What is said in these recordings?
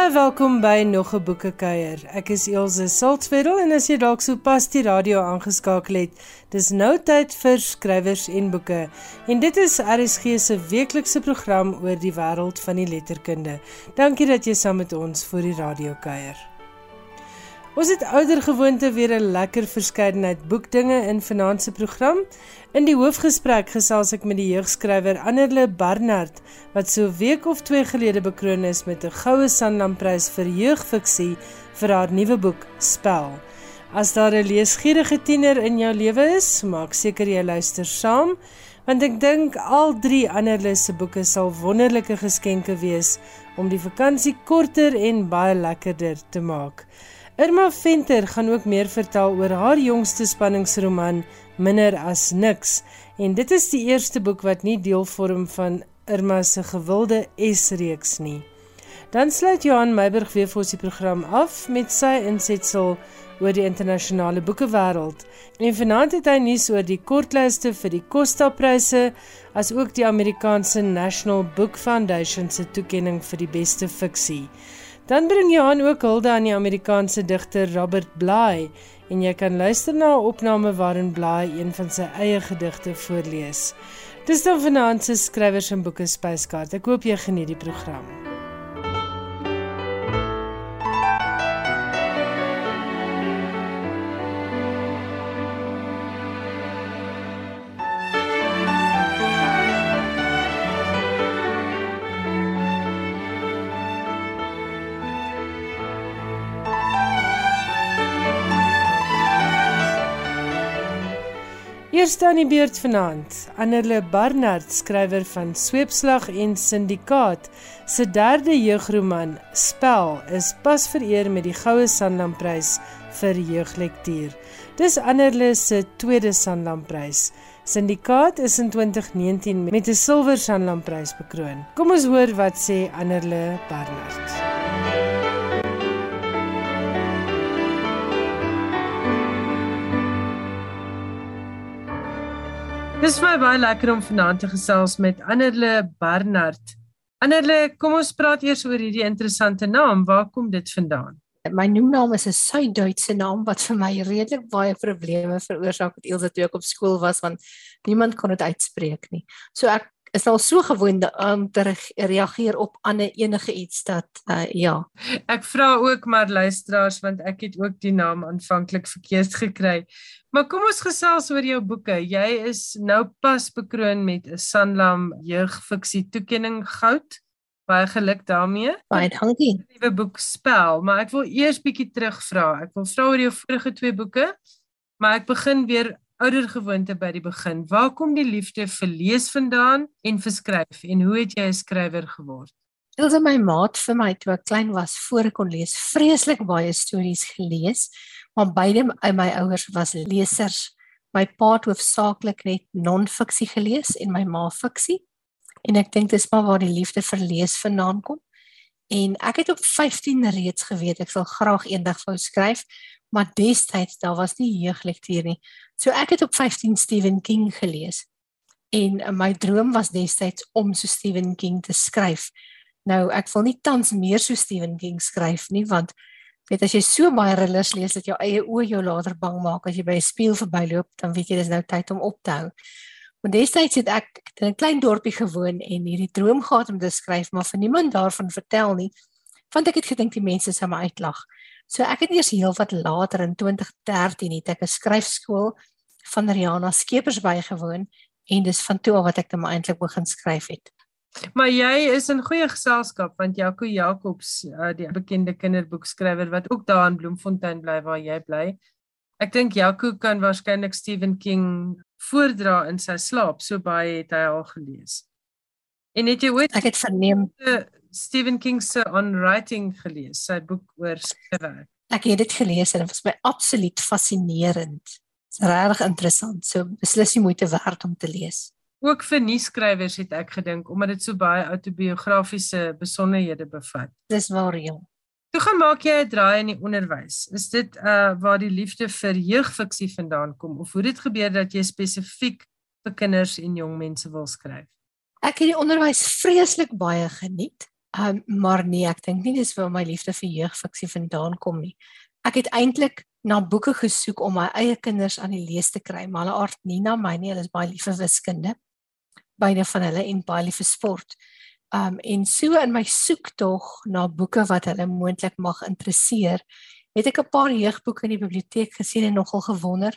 Baie welkom by nog 'n boekekuier. Ek is Elsje Saltzwedel en as jy dalk so pas die radio aangeskakel het, dis nou tyd vir skrywers en boeke. En dit is RSG se weeklikse program oor die wêreld van die letterkunde. Dankie dat jy saam met ons vir die radio kuier. Ons het ouer gewoonte weer 'n lekker verskeidenheid boekdinge in vanaand se program. In die hoofgesprek gesels ek met die jeugskrywer Annerle Barnard wat so 'n week of 2 gelede bekroon is met 'n goue Sanlamprys vir jeugfiksie vir haar nuwe boek Spel. As daar 'n leesgierige tiener in jou lewe is, maak seker jy luister saam want ek dink al drie Annerle se boeke sal wonderlike geskenke wees om die vakansie korter en baie lekkerder te maak. Irma Venter gaan ook meer vertel oor haar jongste spanningsroman Minder as niks en dit is die eerste boek wat nie deel vorm van Irma se gewilde S-reeks nie. Dan sluit Johan Meiburg weer vir ons die program af met sy insetsel oor die internasionale boekewêreld. En vanaand het hy nuus oor die kortlyste vir die Costa-pryse as ook die Amerikaanse National Book Foundation se toekenning vir die beste fiksie. Dan bring Johan ook hulde aan die Amerikaanse digter Robert Bly en jy kan luister na 'n opname waarin Bly een van sy eie gedigte voorlees. Dis dan vanaand se skrywers en boeke spyskaart. Ek hoop jy geniet die program. Eerste aan die beurt vanaand, Annerle Barnard, skrywer van Sweepslag en Syndikaat, se derde jeugroman Spel is pas vereer met die Goue Sanlamprys vir jeuglektuur. Dis Annerle se tweede Sanlamprys. Syndikaat is in 2019 met 'n Silwer Sanlamprys bekroon. Kom ons hoor wat sê Annerle Barnard. Dis vir my baie lekker om vanaand te gesels met Annerle Barnard. Annerle, kom ons praat eers oor hierdie interessante naam. Waar kom dit vandaan? My noemnaam is 'n Suid-Duitse naam wat vir my redelik baie probleme veroorsaak het eers toe ek op skool was want niemand kon dit uitspreek nie. So ek is al so gewoond om te reageer op ander enige iets dat uh, ja. Ek vra ook maar luisteraars want ek het ook die naam aanvanklik verkeerd gekry. Maar kom ons gesels oor jou boeke. Jy is nou pas bekroon met 'n Sanlam jeugfiksie toekenning goud. Baie geluk daarmee. Baie dankie. Nuwe boek spel, maar ek wil eers bietjie terugvra. Ek wil vra oor jou vorige twee boeke, maar ek begin weer ouer gewoonte by die begin. Waar kom die liefde vir lees vandaan en vir skryf en hoe het jy 'n skrywer geword? Dit was my maat vir my toe ek klein was voor ek kon lees. Vreeslik baie stories gelees, maar beide my ouers was lesers. My pa het hoofsaaklik net non-fiksie gelees en my ma fiksie. En ek dink dis maar waar die liefde vir lees vandaan kom. En ek het op 15 reeds geweet ek sal graag eendag wou skryf, maar destyds daar was nie jeuglektuur nie. So ek het op 15 Stephen King gelees. En uh, my droom was destyds om so Stephen King te skryf. Nou ek wil nie tans meer so Stephen King skryf nie want weet as jy so baie thrillers lees dat jou eie oë jou later bang maak as jy by 'n spieël verbyloop, dan weet jy dis nou tyd om op te hou. Want destyds het ek in 'n klein dorpie gewoon en hierdie droom gehad om te skryf, maar vir niemand daarvan vertel nie. Want ek het gedink die mense sou my uitlag. So ek het eers heelwat later in 2013 het ek 'n skryfskool van Rihanna Skeepers bygewoon en dis van toe af wat ek dan eintlik begin skryf het. Maar jy is in goeie geselskap want Jaco Jacobs, uh, die bekende kinderboekskrywer wat ook daar in Bloemfontein bly waar jy bly. Ek dink Jaco kan waarskynlik Stephen King voordra in sy slaap, so baie het hy al gelees. En het jy ooit Ek het verneem Stephen King se On Writing gelees, sy boek oor skryfwerk. Ek het dit gelees en dit was my absoluut fascinerend. Dit is regtig interessant. So beslis die moeite werd om te lees. Ook vir nuusskrywers het ek gedink omdat dit so baie autobiografiese besonderhede bevat. Dis waar jy. Toe gaan maak jy 'n draai in die onderwys. Is dit uh waar die liefde vir jeugfiksie vandaan kom of hoe dit gebeur dat jy spesifiek vir kinders en jong mense wil skryf? Ek het die onderwys vreeslik baie geniet Um, maar nee, ek dink nie dis waar my liefde vir jeugfiksie vandaan kom nie. Ek het eintlik na boeke gesoek om my eie kinders aan die lees te kry, maar hulle aard nie na my nie. Hulle is baie lief vir wiskunde. Beide van hulle en baie lief vir sport. Um en so in my soek tog na boeke wat hulle moontlik mag interesseer, het ek 'n paar jeugboeke in die biblioteek gesien en nogal gewonder.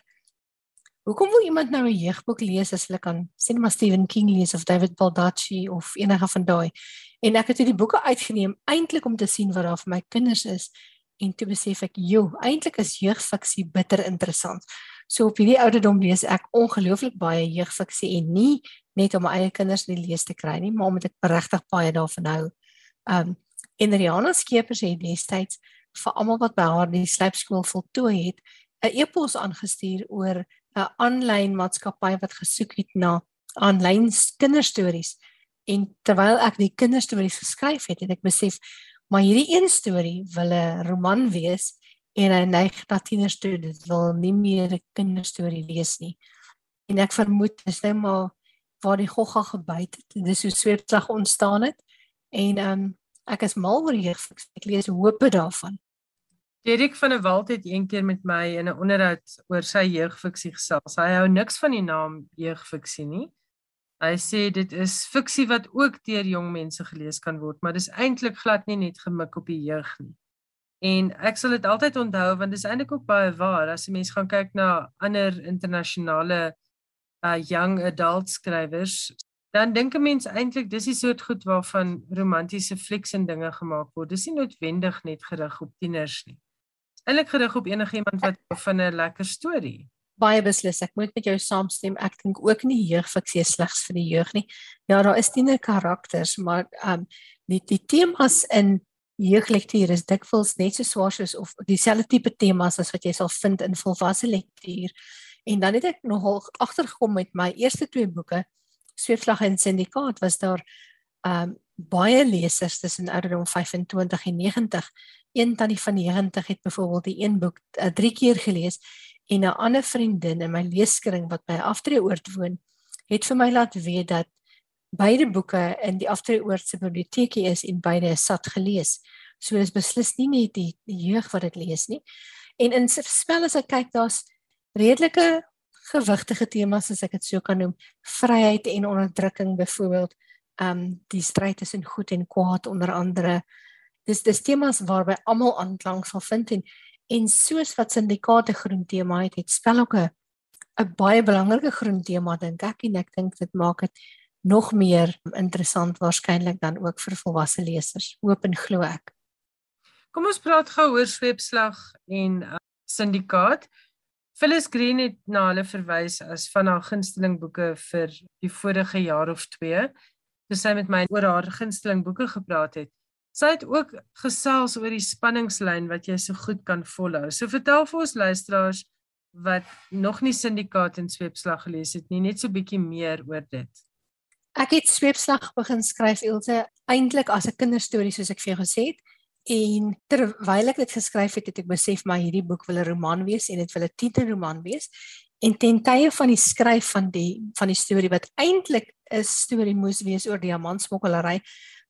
Hoekom wil iemand nou 'n jeugboek lees as hulle kan sien maar Stephen King lees of David Baldacci of enige van daai? En ek het hierdie boeke uitgeneem eintlik om te sien wat daar vir my kinders is en toe besef ek, "Jo, eintlik is jeugfiksie bitter interessant." So op hierdie ouderdom lees ek ongelooflik baie jeugfiksie en nie net om my eie kinders die lees te kry nie, maar omdat ek regtig baie daarvan hou. Um en Rihanna Skeepers het destyds vir almal wat by haar die slypskool voltooi het, 'n e-pos aangestuur oor 'n aanlyn maatskappy wat gesoek het na aanlyn kinderstories. En terwyl ek die kinderstories geskryf het, het ek besef maar hierdie een storie wil 'n roman wees en hy neig na tieners toe. Dit wil nie meer 'n kinderstorie lees nie. En ek vermoed dis nou maar waar die gogga gebyt het. Dis hoe sweetslag ontstaan het. En ehm um, ek is mal oor hier ek lees hoope daarvan. Dirk van der Walt het eendag met my in 'n onderhoud oor sy jeugfiksie gesels. Hy hou niks van die naam jeugfiksie nie. Hy sê dit is fiksie wat ook deur jong mense gelees kan word, maar dis eintlik glad nie net gemik op die jeug nie. En ek sal dit altyd onthou want dis eintlik ook baie waar as 'n mens gaan kyk na ander internasionale uh young adult skrywers, dan dink 'n mens eintlik dis die soort goed waarvan romantiese flieks en dinge gemaak word. Dis nie noodwendig net gerig op tieners nie. Eintlik gerig op enigiemand wat van 'n lekker storie. Baie beslis, ek moet met jou saamstem. Ek dink ook nie jeugfiksie is slegs vir die jeug nie. Ja, daar is tiener karakters, maar um die die temas in jeuglektuur is dikwels net so swaar soos of dieselfde tipe temas as wat jy sal vind in volwasse lektuur. En dan het ek nogal agtergekom met my eerste twee boeke, Sweepslag en Syndikaat, was daar um baie lesers tussen ouderdom 25 en 90. Een tannie van 90 het byvoorbeeld die een boek uh, drie keer gelees en 'n ander vriendin in my leeskring wat by Aftreeoord woon, het vir my laat weet dat beide boeke in die Aftreeoord se biblioteke is en beide is sat gelees. So is beslis nie net die, die jeug wat dit lees nie. En in spel as ek kyk daar's redelike gewigtige temas as ek dit so kan noem, vryheid en onderdrukking byvoorbeeld, ehm um, die stryd tussen goed en kwaad onder andere. Dis dis temas waarby almal aanklank sal vind en en soos wat syndikaate groen tema het, het spel ook 'n 'n baie belangrike groen tema dink ek en ek dink dit maak dit nog meer interessant waarskynlik dan ook vir volwasse lesers. Hoop en glo ek. Kom ons praat gou oor sweepslag en uh, syndikaat. Phyllis Green het na hulle verwys as van haar gunsteling boeke vir die vorige jaar of 2. Toe sy met my oor haar gunsteling boeke gepraat het. Sy het ook gesels oor die spanningslyn wat jy so goed kan volhou. So vertel vir ons luisteraars wat nog nie syndikaat en sweepslag gelees het nie, net so bietjie meer oor dit. Ek het sweepslag begin skryf Ilse eintlik as 'n kinderstorie soos ek vir jou gesê het. En terwyl ek dit geskryf het, het ek besef maar hierdie boek wil 'n roman wees en dit wil 'n titelroman wees. En ten tye van die skryf van die van die storie wat eintlik 'n storie moes wees oor diamantsmokkelary,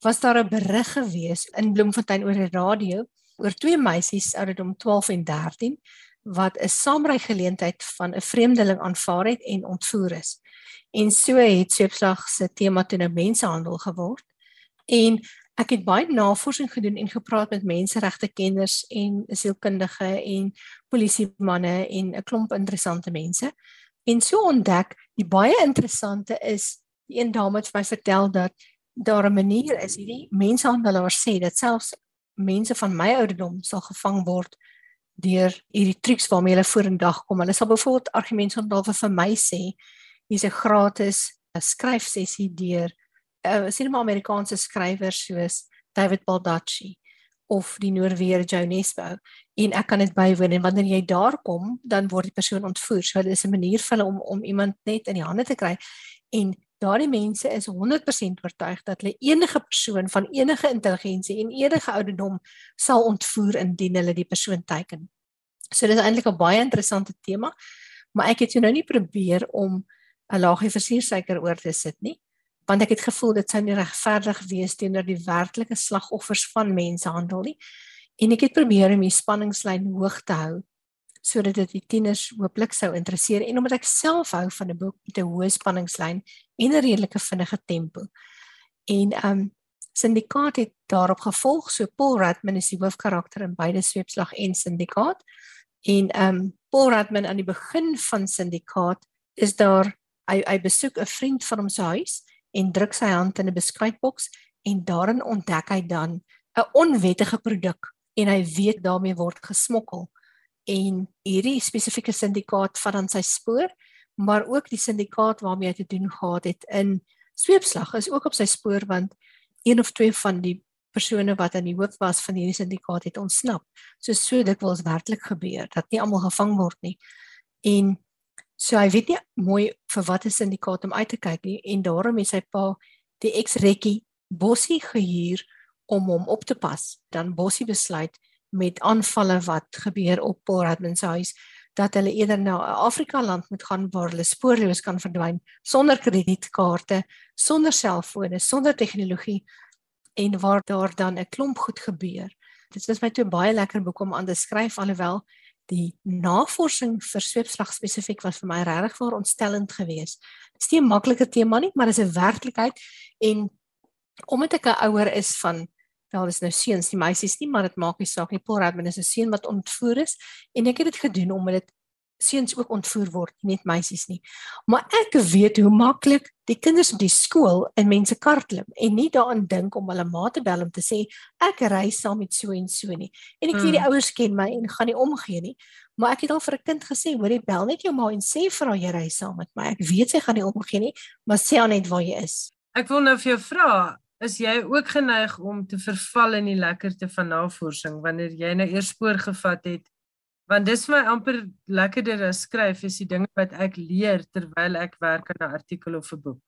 was daar 'n berig gewees in Bloemfontein oor die radio oor twee meisies ouderdom 12 en 13 wat 'n saamry geleentheid van 'n vreemdeling aanvaar het en ontvoer is. En so het Seepslag se tema toe 'n mensenhandel geword. En Ek het baie navorsing gedoen en gepraat met menseregte kenners en sielkundige en polisiemanne en 'n klomp interessante mense. En so ontdek, die baie interessante is, die een dame het vir my vertel dat daar 'n manier is hierdie mensehandelaars sê dat selfs mense van my ouderdom sal gevang word deur hierdie triks waarmee hulle vorendag kom. Hulle sal byvoorbeeld argumente vir my sê, hier's 'n gratis skryfsessie deur uh, sien maar Amerikaanse skrywers soos David Baldacci of die Noorweer Joe Nesbo en ek kan dit bywoon en wanneer jy daar kom dan word die persoon ontvoer. So dit is 'n manier vir hulle om om iemand net in die hande te kry en daardie mense is 100% oortuig dat hulle enige persoon van enige intelligensie en enige ouderdom sal ontvoer indien hulle die persoon teiken. So dit is eintlik 'n baie interessante tema, maar ek het jou nou nie probeer om 'n laagie versuursuiker oor te sit nie want ek het gevoel dit sou nie regverdig wees teenoor die werklike slagoffers van mensenhandel nie. En ek het probeer om die spanningslyn hoog te hou sodat dit die tieners hooplik sou interesseer en omdat ek self hou van 'n boek met 'n hoë spanningslyn en 'n redelike vinnige tempo. En um Syndikaat het daarop gevolg, so Paul Radman is die hoofkarakter in beide Sweepslag en Syndikaat. En um Paul Radman aan die begin van Syndikaat is daar hy hy besoek 'n vriend van hom se huis en druk sy hand in 'n beskuitboks en daarin ontdek hy dan 'n onwettige produk en hy weet daarmee word gesmokkel en hierdie spesifieke syndikaat vat dan sy spoor, maar ook die syndikaat waarmee hy te doen gehad het in sweepslag is ook op sy spoor want een of twee van die persone wat aan die hoof was van hierdie syndikaat het ontsnap. So so dit wels werklik gebeur dat nie almal gevang word nie. En so hy weet nie mooi vir watter syndikaat om uit te kyk nie en daarom het sy pa die ex-rekkie Bossie gehuur om hom op te pas. Dan Bossie besluit met aanvalle wat gebeur op Paul Radman se huis dat hulle eerder na 'n Afrika land moet gaan waar hulle spoorloos kan verdwyn sonder kredietkaarte, sonder selfone, sonder tegnologie en waar daar dan 'n klomp goed gebeur. Dit is my toe baie lekker boek om aan te skryf alhoewel die navorsing vir sweepslag spesifiek was vir my regtig vir ontstellend geweest. Dit is nie 'n maklike tema nie, maar dit is 'n werklikheid en omdat ek 'n ouer is van wel dis nou seuns die meisies nie maar dit maak nie saak nie Paul Radman is 'n seun wat ontvoer is en ek het dit gedoen omdat dit seuns ook ontvoer word net meisies nie maar ek weet hoe maklik die kinders op die skool in mense kar klim en nie daaraan dink om hulle ma te bel om te sê ek ry saam met so en so nie en ek weet die mm. ouers ken my en gaan nie omgee nie maar ek het al vir 'n kind gesê hoor jy bel net jou ma en sê vir haar jy ry saam met my ek weet sy gaan nie omgee nie maar sê haar net waar jy is ek wil nou vir jou vra is jy ook geneig om te verval in die lekkerte van navorsing wanneer jy nou eers spoor gevat het? Want dis vir my amper lekkerder as skryf is die dinge wat ek leer terwyl ek werk aan 'n artikel of 'n boek.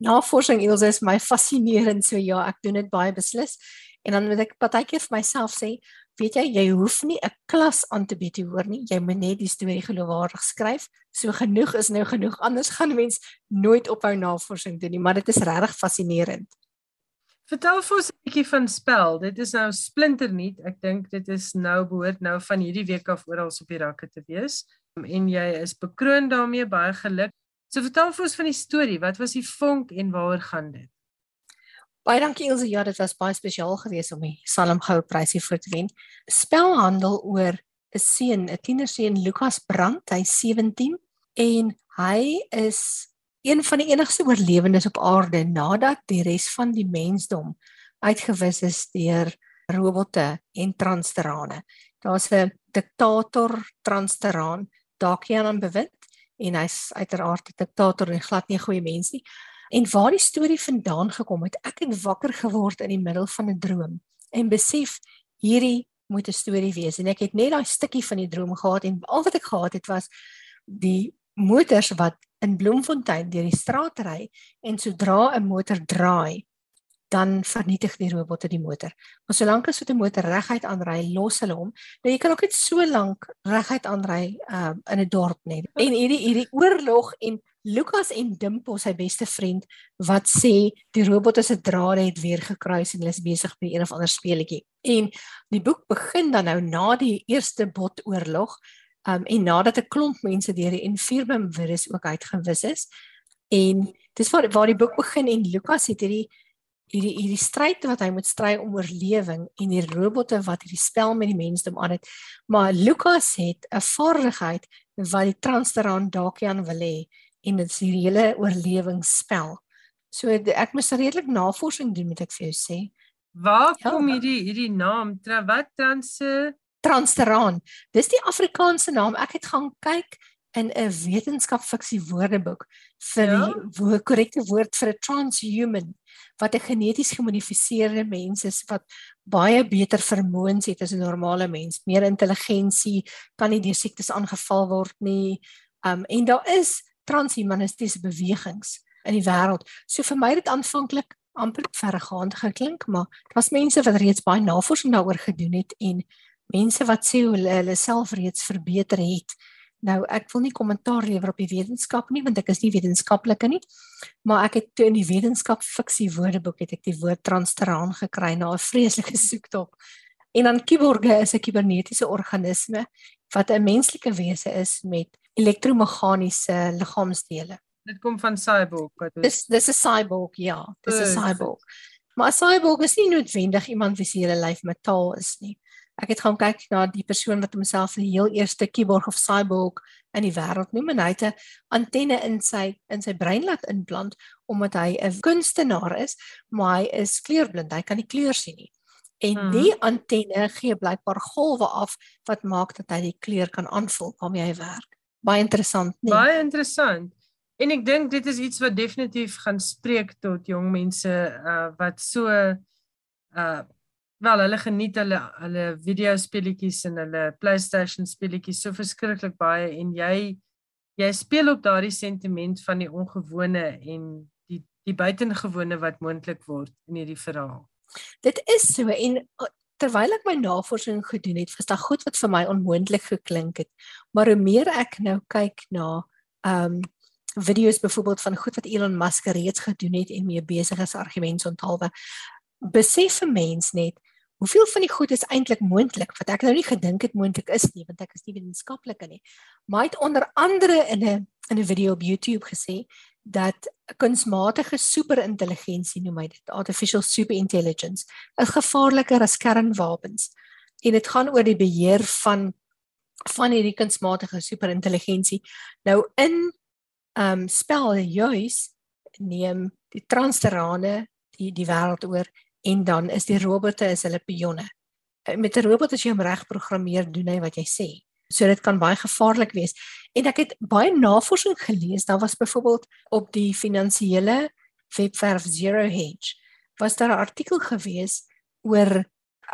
Navorsing Ilse is my fascinerend so ja, ek doen dit baie beslis. En dan moet ek partykeer vir myself sê, weet jy, jy hoef nie 'n klas aan te bied hoor nie. Jy moet net die storie geloofwaardig skryf. So genoeg is nou genoeg. Anders gaan mens nooit ophou navorsing doen nie, maar dit is regtig fascinerend. Vertel vir ons 'n bietjie van spel. Dit is nou splinternuut. Ek dink dit is nou behoort nou van hierdie week af oral op die rakke te wees. En jy is bekroon daarmee, baie geluk. So vertel vir ons van die storie. Wat was die vonk en waaroor gaan dit? Baie dankie Elsje. Ja, dit was baie spesiaal geweest om die Salm Goue Prysie voor te wen. Spel handel oor 'n seun, 'n tienerseun Lukas Brandt, hy's 17 en hy is een van die enigste oorlewendes op aarde nadat die res van die mensdom uitgewis is deur robotte en transterane. Daar's 'n diktator transteraan, Dakian aan bewind en hy's uiteraard 'n diktator en glad nie 'n goeie mens nie. En waar die storie vandaan gekom het, ek het wakker geword in die middel van 'n droom en besef hierdie moet 'n storie wees en ek het net daai stukkie van die droom gehad en al wat ek gehad het was die motors wat in Bloemfontein deur die straat ry en sodra 'n motor draai dan vernietig die robotte die motor. Maar solank as 'n motor reguit aanry, los hulle hom. Nou jy kan ook net so lank reguit aanry um, in 'n dorp net. En hierdie hierdie oorlog en Lukas en Dimpo, sy beste vriend, wat sê die robotte se drade het weer gekruis en hulle is besig met een of ander speletjie. En die boek begin dan nou na die eerste botoorlog Um en nadat 'n klomp mense deur die Infirmum virus ook uitgewis is en dis waar waar die boek begin en Lukas het hierdie hierdie hierdie stryd wat hy moet stry om oorlewing en die robotte wat hierdie spel met die mensdom aan het. Maar Lukas het 'n vaardigheid wat die transteraan Dakian wil hê en dit is hierdie hele oorlewingsspel. So ek moes redelik navorsing doen moet ek vir jou sê. Waar ja, kom hierdie hierdie naam? Tra wat transe Transteraan. Dis die Afrikaanse naam. Ek het gaan kyk in 'n wetenskapfiksie woordeboek vir ja? die wo korrekte woord vir 'n transhuman wat 'n geneties gemodifiseerde mens is wat baie beter vermoëns het as 'n normale mens, meer intelligensie, kan nie deur siektes aangeval word nie. Um en daar is transhumanistiese bewegings in die wêreld. So vir my het dit aanvanklik amper verregaand geklink, maar dit was mense wat reeds baie navorsing daaroor gedoen het en mense wat sê hulle hulle self reeds verbeter het Nou ek wil nie kommentaar lewer op die wetenskap nie want ek is nie wetenskaplike nie. Maar ek het toe in die wetenskap fiksie woordeboek het ek die woord transteraan gekry na 'n vreeslike soektog. En dan kiborge is 'n kibernetiese organisme wat 'n menslike wese is met elektromeganiese liggaamsdele. Dit kom van cyborg. Dis dis 'n cyborg, ja. Dis 'n cyborg. Maar 'n cyborg is nie noodwendig iemand wie se hele lyf metaal is nie. Ek het gaan kyk na die persoon wat homself die heel eerste cyborg of cyborg in die wêreld noem en hy het 'n antenne in sy in sy brein laat implant omdat hy 'n kunstenaar is, maar hy is kleurblind. Hy kan nie kleur sien nie. En hmm. die antenne gee blykbaar golwe af wat maak dat hy die kleur kan aanvoel waarmee hy werk. Baie interessant, nee. Baie interessant. En ek dink dit is iets wat definitief gaan spreek tot jong mense uh wat so uh wel hulle geniet hulle hulle video speletjies en hulle PlayStation speletjies so verskriklik baie en jy jy speel op daardie sentiment van die ongewone en die die buitengewone wat moontlik word in hierdie verhaal. Dit is so en terwyl ek my navorsing gedoen het, was daar goed wat vir my onmoontlik geklink het. Maar hoe meer ek nou kyk na ehm um, video's byvoorbeeld van goed wat Elon Musk reeds gedoen het en mee besig is argumente onthaalwe besef 'n mens net hoeveel van die goed is eintlik moontlik wat ek nou nie gedink het moontlik is nie want ek is nie wetenskaplike nie. Maar het onder andere in 'n in 'n video op YouTube gesê dat kunsmatige superintelligensie noem hy dit artificial superintelligence is gevaarliker as kernwapens. En dit gaan oor die beheer van van hierdie kunsmatige superintelligensie. Nou in ehm um, spel juis neem die transterane die die wêreld oor en dan is die robotte is hulle pionne. Eh, met 'n robot as jy hom reg programmeer, doen hy wat jy sê. So dit kan baie gevaarlik wees. En ek het baie navorsing gelees. Daar was byvoorbeeld op die finansiële webwerf Zero Hedge was daar 'n artikel gewees oor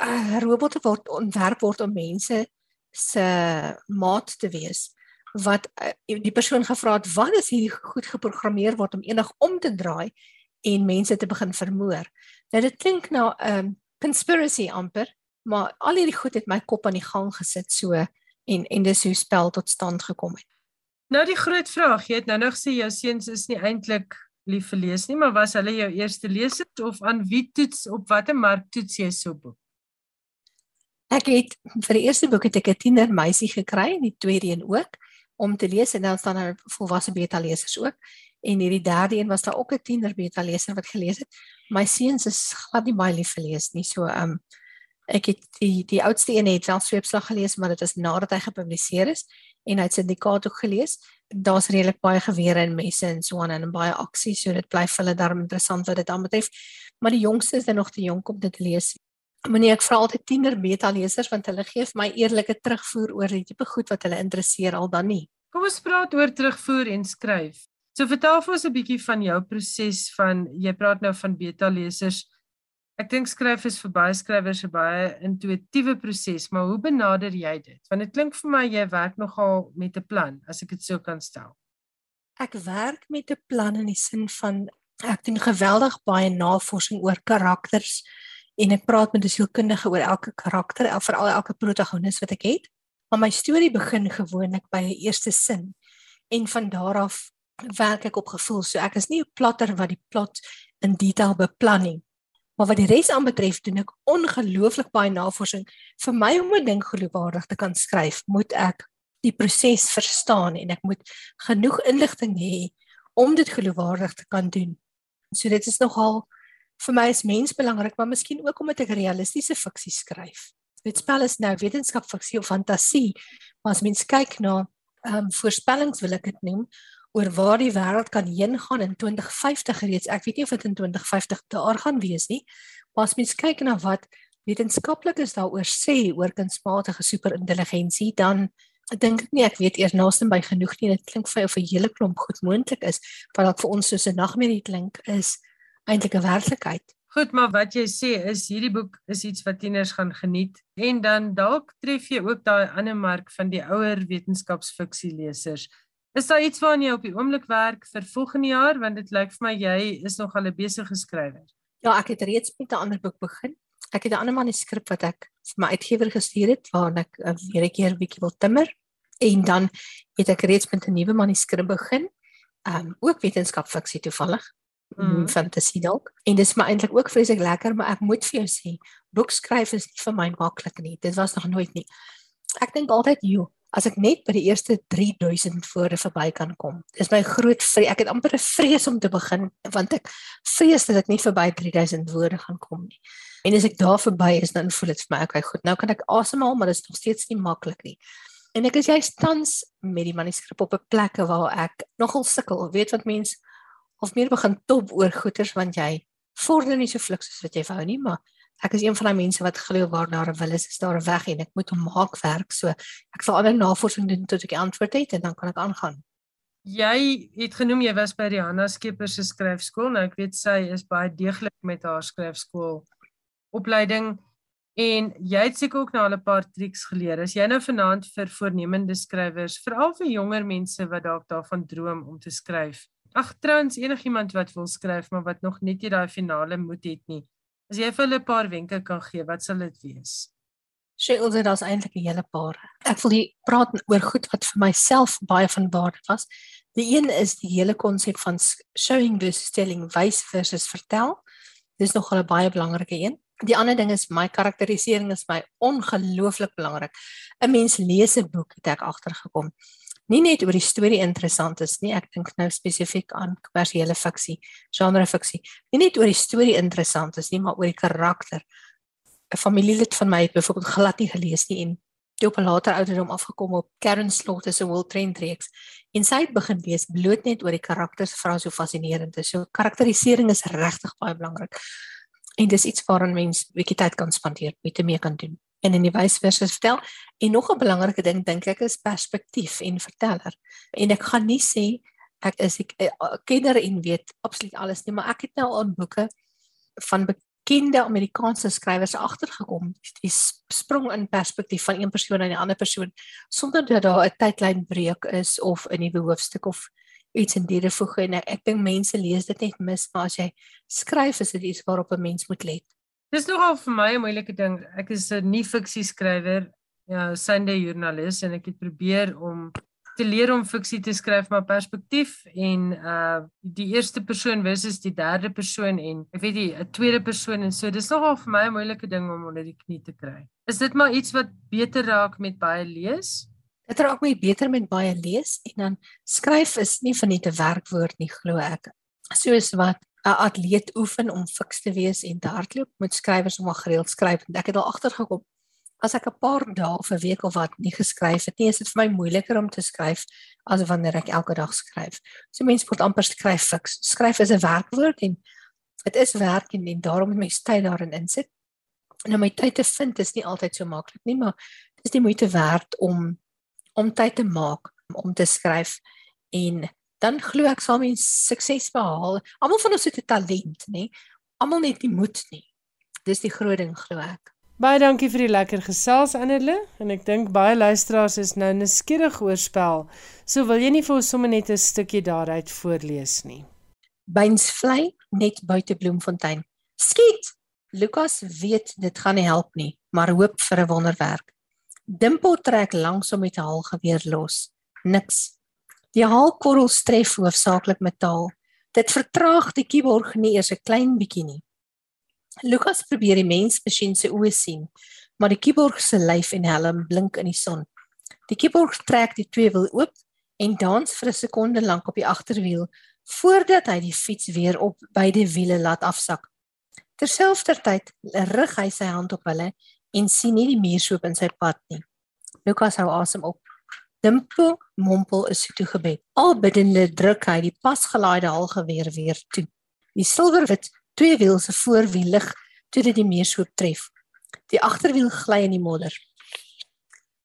uh, robotte wat ontwerp word om mense se maat te wees wat uh, die persoon gevra het wat is hierdie goed geprogrammeer word om enig om te draai en mense te begin vermoor. Nou dit klink na 'n um, conspiracy amper, maar al hierdie goed het my kop aan die gang gesit so en en dis hoe spel tot stand gekom het. Nou die groot vraag, jy het nou nog sê jou seuns is nie eintlik lief vir lees nie, maar was hulle jou eerste lesers of aan wie toets op watter mark toets jy so boek? Ek het vir die eerste boek het ek 'n tiener meisie gekry en die tweede een ook om te lees en dan staan daar volwasse beta lesers ook en hierdie derde een was daar ook 'n tiener beta leser wat gelees het. My seuns is glad nie baie lief vir lees nie. So um ek het die die oudste een het wel sweepslag gelees, maar dit is nadat hy gepubliseer is en hy het syndikaat ook gelees. Daar's redelik baie gewere en messe en so aan en baie aksie, so dit bly vir hulle darm interessant wat dit aanbetref. Maar die jongste is nog te jonk om dit te lees. Meneer ek vra altyd tiener beta lesers want hulle gee vir my eerlike terugvoer oor die tipe goed wat hulle interesseer al dan nie. Kom ons praat oor terugvoer en skryf. So vertel vir ons 'n bietjie van jou proses van jy praat nou van beta lesers. Ek dink skryf is vir baie skrywers 'n baie intuïtiewe proses, maar hoe benader jy dit? Want dit klink vir my jy werk nogal met 'n plan, as ek dit so kan stel. Ek werk met 'n plan in die sin van ek doen geweldig baie navorsing oor karakters en ek praat met 'n sielkundige oor elke karakter, veral elke protagonis wat ek het. Maar my storie begin gewoonlik by 'n eerste sin en van daar af werk ek op gevoel. So ek is nie 'n plotter wat die plot in detail beplan nie. Maar wat die res aanbetref, doen ek ongelooflik baie navorsing. Vir my om 'n ding geloofwaardig te kan skryf, moet ek die proses verstaan en ek moet genoeg inligting hê om dit geloofwaardig te kan doen. So dit is nogal vir my as mens belangrik, maar miskien ook omdat ek realistiese fiksie skryf. Dit spel is nou wetenskap fiksie of fantasie. Maar as mens kyk na ehm um, voorspellings wil ek dit noem oor waar die wêreld kan heen gaan in 2050 reeds. Ek weet nie of dit in 2050 daar gaan wees nie. Maar as mens kyk na wat wetenskaplikes daaroor sê oor kunsmatige superintelligensie, dan dink ek nie ek weet eers naaste by genoeg nie. Dit klink vir jou vir 'n hele klomp goed moontlik is, wat dalk vir ons soos 'n nagmerrie klink is eintlik 'n werklikheid. Goed, maar wat jy sê is hierdie boek is iets wat tieners gaan geniet en dan dalk tref jy ook daai ander mark van die ouer wetenskapsfiksie lesers Is daar iets waaraan jy op die oomblik werk vir volgende jaar want dit lyk vir my jy is nog al 'n besige skrywer. Ja, ek het reeds met 'n ander boek begin. Ek het 'n ander manuskrip wat ek vir my uitgewer gestuur het waarna ek uh, weer 'n keer bietjie wil timmer En dan het ek reeds met 'n nuwe manuskrip begin. Ehm um, ook wetenskap fiksie toevallig. Mm. fantasy dalk. En dis maar eintlik ook vreeslik lekker, maar ek moet vir jou sê, boekskryf is nie vir my maklik nie. Dit was nog nooit nie. Ek dink altyd, joh, as ek net by die eerste 3000 woorde verby kan kom. Dis my groot vrees. Ek het amper 'n vrees om te begin want ek vrees dat ek nie verby 3000 woorde gaan kom nie. En as ek daar verby is, dan voel dit vir my okay, goed. Nou kan ek asemhaal, maar dit is nog steeds nie maklik nie. En ek is juist tans met die manuskrip op 'n plek waar ek nogal sukkel. Weet wat mense of meer begin top oor goeters want jy vorder nie so fliks soos wat jy wou nie, maar ek is een van daai mense wat glo waar daar 'n wil is, is daar 'n weg en ek moet hom maak werk. So ek sal ander navorsing doen tot ek die antwoord het en dan kan ek aangaan. Jy het genoem jy was by die Hanna Skeepers se skryfskool. Nou ek weet sy is baie deeglik met haar skryfskool opleiding en jy het seker ook nou al 'n paar triks geleer. As jy nou vanaand vir voornemende skrywers, veral vir jonger mense wat dalk daarvan droom om te skryf. Ag trouens enigiemand wat wil skryf maar wat nog net nie daai finale moed het nie. As jy vir hulle 'n paar wenke kan gee, wat sal dit wees? Sheryl sê daar's eintlik 'n hele paar. Ek wil hier praat oor goed wat vir myself baie van waarde was. Die een is die hele konsep van showing versus telling, wys versus vertel. Dis nog 'n baie belangrike een. Die ander ding is my karakterisering is my ongelooflik belangrik. 'n Mens lees 'n boek het ek agtergekom. Nie net oor die storie interessant is nie, ek dink nou spesifiek aan kommersiële fiksie, genre fiksie. Nie net oor die storie interessant is nie, maar oor die karakter. 'n Familielid van my het byvoorbeeld glad nie gelees nie en toe op 'n later ouderdom afgekom op Karen Slaughter se World Trend Reeks. En sy het begin lees bloot net oor die karakters, vra so fascinerend is. So karakterisering is regtig baie belangrik. En dis iets waaraan mens bietjie tyd kan spandeer, bietjie meer kan doen. En in die wysverse vertel en nog 'n belangrike ding dink ek is perspektief en verteller. En ek gaan nie sê ek is ek eh, kenner en weet absoluut alles nie, maar ek het nou aan boeke van bekende Amerikaanse skrywers agtergekom. Die sprong in perspektief van een persoon na 'n ander persoon sonder dat daar 'n tydlyn breek is of 'n nuwe hoofstuk of iets in diere voeg en ek, ek dink mense lees dit net mis maar as jy skryf is dit iets waarop 'n mens moet let. Dis nogal vir my 'n moeilike ding. Ek is 'n nie fiksie skrywer, ja, Sunday joernalis en ek het probeer om te leer om fiksie te skryf maar perspektief en uh die eerste persoon versus die derde persoon en ek weet nie 'n tweede persoon en so dis nogal vir my 'n moeilike ding om onder die knie te kry. Is dit maar iets wat beter raak met baie lees? Dit raak my beter met baie lees en dan skryf is nie van net 'n werkwoord nie glo ek. Soos wat 'n atleet oefen om fiks te wees en te hardloop, moet skrywers om gereeld skryf. Ek het al agtergekom as ek 'n paar dae of 'n week of wat nie geskryf het nie, is dit vir my moeiliker om te skryf as wanneer ek elke dag skryf. So mense moet amper skryf fiks. Skryf is 'n werkwoord en dit is werk en, en daarom moet my tyd daarin insit. En om my tyd te vind is nie altyd so maklik nie, maar dit is die moeite werd om om tyd te maak om te skryf en dan glo ek sal mens sukses behaal. Almal van ons het 'n talent, nê? Almal net nie moed nie. Dis die groot ding glo ek. Baie dankie vir die lekker gesels Annelie en ek dink baie luisteraars is nou nuuskierig oor spel. So wil jy nie vir ons sommer net 'n stukkie daaruit voorlees nie. Byns vlei net buite Bloemfontein. Skiet. Lukas weet dit gaan nie help nie, maar hoop vir 'n wonderwerk. Dimpel trek langsom met 'n haalgeweer los. Niks. Die haalkorrel stref hoofsaaklik metaal. Dit vertraag die kiborg nie eers 'n klein bietjie nie. Lukas probeer die mensmasjien se oë sien, maar die kiborg se lyf en helm blink in die son. Die kiborg trek die twee wiel oop en dans vir 'n sekonde lank op die agterwiel voordat hy die fiets weer op beide wiele laat afsak. Terselfdertyd rig hy sy hand op hulle en sien nie die muurshoop in sy pad nie. Lukas hou asem op. Dimpo mompel is toe gebed. Al biddende druk hy die pasgelaaide halgeweer weer toe. Die silwerwit tweewiel se voorwiel lig toe dit die muurshoop tref. Die agterwiel gly in die modder.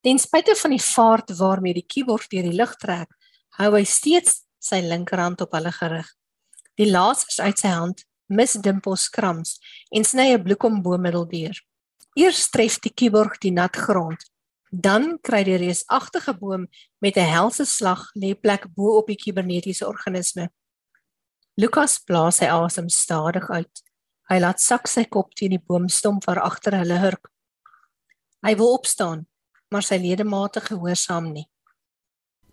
Ten spyte van die vaart waarmee die keyboard deur die lug trek, hou hy steeds sy linkerhand op hulle gerig. Die lasers uit sy hand mis Dimpo skrams en sny 'n bloekomboommiddel deur. Eers tref die kiborg die nat grond. Dan kry die reusagtige boom met 'n helse slag lê plek bo op die kibernetiese organisme. Lukas blaas sy asem stadig uit. Hy laat sak sy kop teen die boomstomp waar agter hulle hurk. Hy wil opstaan, maar sy ledemate gehoorsaam nie.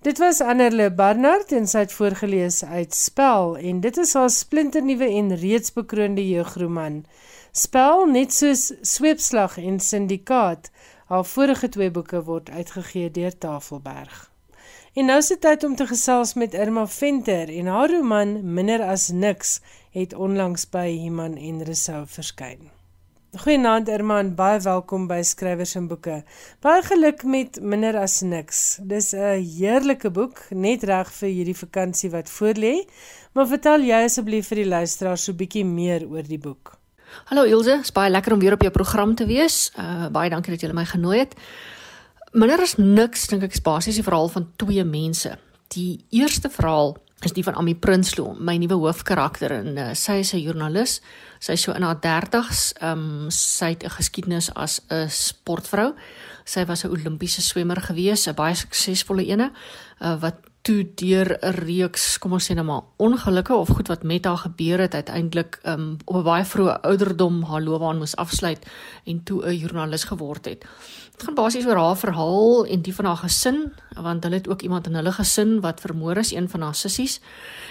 Dit was Annerle Barnard en sy het voorgeles uit Spel en dit is haar splinternuwe en reeds bekroonde jeugroman. Spel net soos Sweepslag en Syndikaat. Haar vorige twee boeke word uitgegee deur Tafelberg. En nou is dit tyd om te gesels met Irma Venter en haar roman Minder as niks het onlangs by Iman en Resou verskyn. Goeienaand Irma baie welkom by Skrywers en Boeke. Baie geluk met Minder as niks. Dis 'n heerlike boek, net reg vir hierdie vakansie wat voorlê. Maar vertel jy asseblief vir die luisteraars so bietjie meer oor die boek. Hallo Ilse, is baie lekker om weer op jou program te wees. Uh baie dankie dat jy my genooi het. Minder as niks dink ek is basies die verhaal van twee mense. Die eerste verhaal is die van Ami Prinsloo, my nuwe hoofkarakter en uh, sy is 'n joernalis. Sy is so in haar 30's. Ehm um, sy het 'n geskiedenis as 'n sportvrou. Sy was 'n Olimpiese swemmer gewees, 'n baie suksesvolle ene uh, wat toe deur 'n reeks, kom ons sê nou maar, ongelukke of goed wat met haar gebeur het, uiteindelik um, op 'n baie vroeë ouderdom haar loopbaan moes afsluit en toe 'n joernalis geword het. Dit gaan basies oor haar verhaal en die van haar gesin, want hulle het ook iemand in hulle gesin wat vermoor is, een van haar sissies,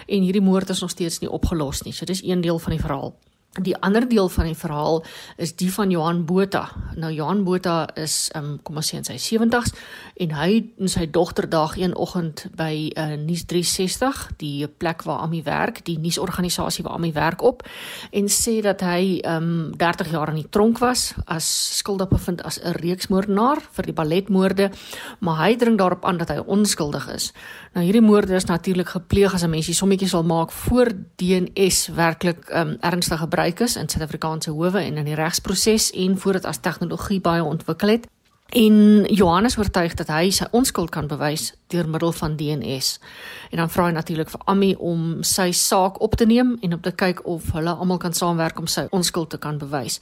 en hierdie moord is nog steeds nie opgelos nie. So dis een deel van die verhaal. Die ander deel van die verhaal is die van Johan Botha. Nou Johan Botha is um kom ons sê in sy 70's en hy en sy dogter daag een oggend by uh, Nuus 360, die plek waar Ami werk, die nuusorganisasie waar Ami werk op en sê dat hy um 30 jaar in die tronk was as skuldig bevind as 'n reeksmoordenaar vir die balletmoorde, maar hy dring daarop aan dat hy onskuldig is. Nou hierdie moorde is natuurlik gepleeg as 'n mens die sommetjies sal maak voor DNS werklik um ernstig gebruik is in Suid-Afrikaanse howe en in die regsproses en voordat as tegnologie baie ontwikkel het. En Johannes oortuig dat hy sy onskuld kan bewys deur middel van DNS. En dan vra hy natuurlik vir Ami om sy saak op te neem en om te kyk of hulle almal kan saamwerk om sy onskuld te kan bewys.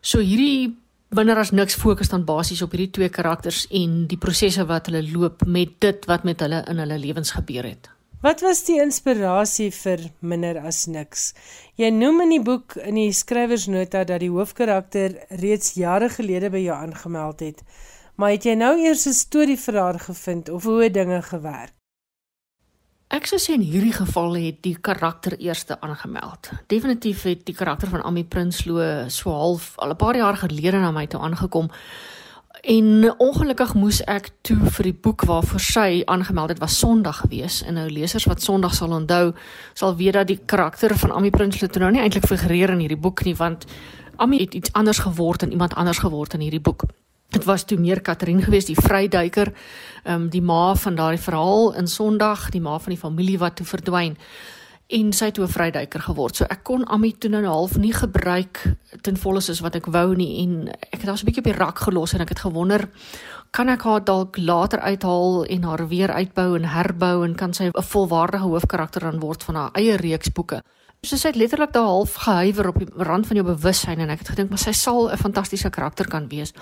So hierdie binne as niks fokus dan basies op hierdie twee karakters en die prosesse wat hulle loop met dit wat met hulle in hulle lewens gebeur het. Wat was die inspirasie vir minder as niks? Jy noem in die boek in die skrywersnota dat die hoofkarakter reeds jare gelede by jou aangemeld het. Maar het jy nou eers 'n storie vir haar gevind of hoe dinge gewerk? Ek sou sê in hierdie geval het die karakter eerste aangemeld. Definitief het die karakter van Ami Prinsloo so half al 'n paar jaar gelede na my toe aangekom. En ongelukkig moes ek toe vir die boek waarvoor sy aangemeld het was Sondag gewees. En nou lesers wat Sondag sal onthou, sal weet dat die karakter van Ami Prinsloo nou nie eintlik figureer in hierdie boek nie, want Ami het iets anders geword en iemand anders geword in hierdie boek. Dit was toe meer Katrin geweest, die vryduiker, ehm um, die ma van daardie verhaal in Sondag, die ma van die familie wat toe verdwyn en sy het toe 'n vryduiker geword. So ek kon Ami toe nou half nie gebruik ten volle soos wat ek wou nie en ek het haar so 'n bietjie op die rak gelos en ek het gewonder kan ek haar dalk later uithaal en haar weer uitbou en herbou en kan sy 'n volwaardige hoofkarakter dan word van haar eie reeks boeke. So sy het letterlik daar half gehuiwer op die rand van jou bewussyn en ek het gedink maar sy sal 'n fantastiese karakter kan wees.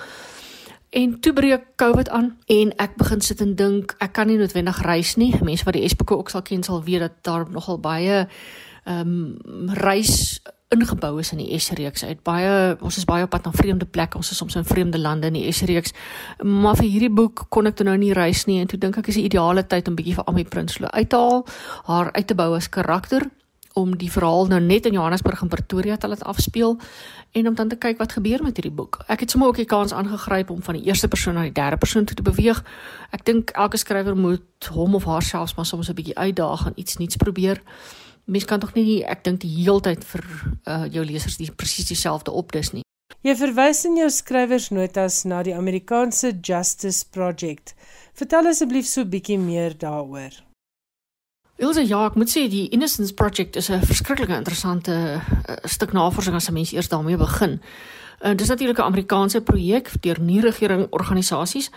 En toe breek COVID aan en ek begin sit en dink ek kan nie noodwendig reis nie. Mense wat die Esboeke ook sal ken sal weet dat daar nogal baie ehm um, reis ingebou is in die S-reeks. Uit baie ons is baie op pad na vreemde plekke. Ons is soms in vreemde lande in die S-reeks. Maar vir hierdie boek kon ek toe nou nie reis nie en toe dink ek is die ideale tyd om bietjie vir Ami Prinsloo uit te haal, haar uit te bou as karakter om die verhaal nou net in Johannesburg en Pretoria te laat afspeel en om dan te kyk wat gebeur met hierdie boek. Ek het sommer ook die kans aangegryp om van die eerste persoon na die derde persoon toe te beweeg. Ek dink elke skrywer moet hom of haarself maar soms 'n bietjie uitdaag en iets nuuts probeer. Mens kan tog nie ek dink die heeltyd vir uh, jou lesers die presies dieselfde opdis nie. Jy verwys in jou skrywersnotas na die Amerikaanse Justice Project. Vertel asseblief so 'n bietjie meer daaroor. Ilse ja, ek moet sê die Innocence Project is 'n verskriklike interessante uh, stuk navorsing as 'n mens eers daarmee begin. Uh, dit is natuurlik 'n Amerikaanse projek deur nie-regering organisasies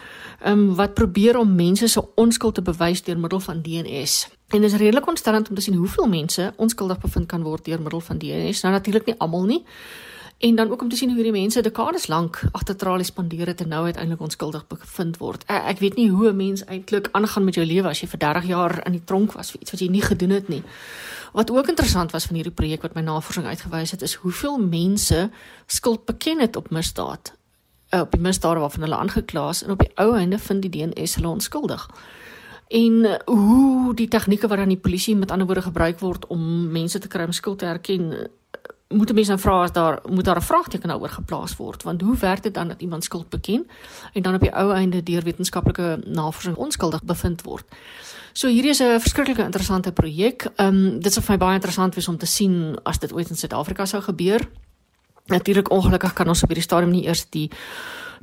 um, wat probeer om mense se onskuld te bewys deur middel van DNS. En dit is redelik ontstellend om te sien hoeveel mense onskuldig bevind kan word deur middel van DNS. Nou natuurlik nie almal nie. En dan ook om te sien hoe hierdie mense dekades lank agter tralies spandeer het en nou uiteindelik onskuldig bevind word. Ek, ek weet nie hoe 'n mens eintlik aangaan met jou lewe as jy vir 30 jaar in die tronk was vir iets wat jy nie gedoen het nie. Wat ook interessant was van hierdie projek wat my navorsing uitgewys het, is hoeveel mense skuld beken het op misdaad. Uh, op die misdade waarvan hulle aangekla is en op die ou einde vind die DNS hulle onskuldig. en uh, hoe die tegnieke wat aan die polisie met ander woorde gebruik word om mense te kry om skuld te erken moet mense nou vra as daar moet daar 'n vraagteken daaroor geplaas word want hoe werk dit dan dat iemand skuld beken en dan op die ou einde deur wetenskaplike navorsing onskuldig bevind word. So hierdie is 'n verskriklike interessante projek. Ehm um, dit sou vir my baie interessant wees om te sien as dit ooit in Suid-Afrika sou gebeur. Natuurlik ongelukkig kan ons op hierdie stadium nie eers die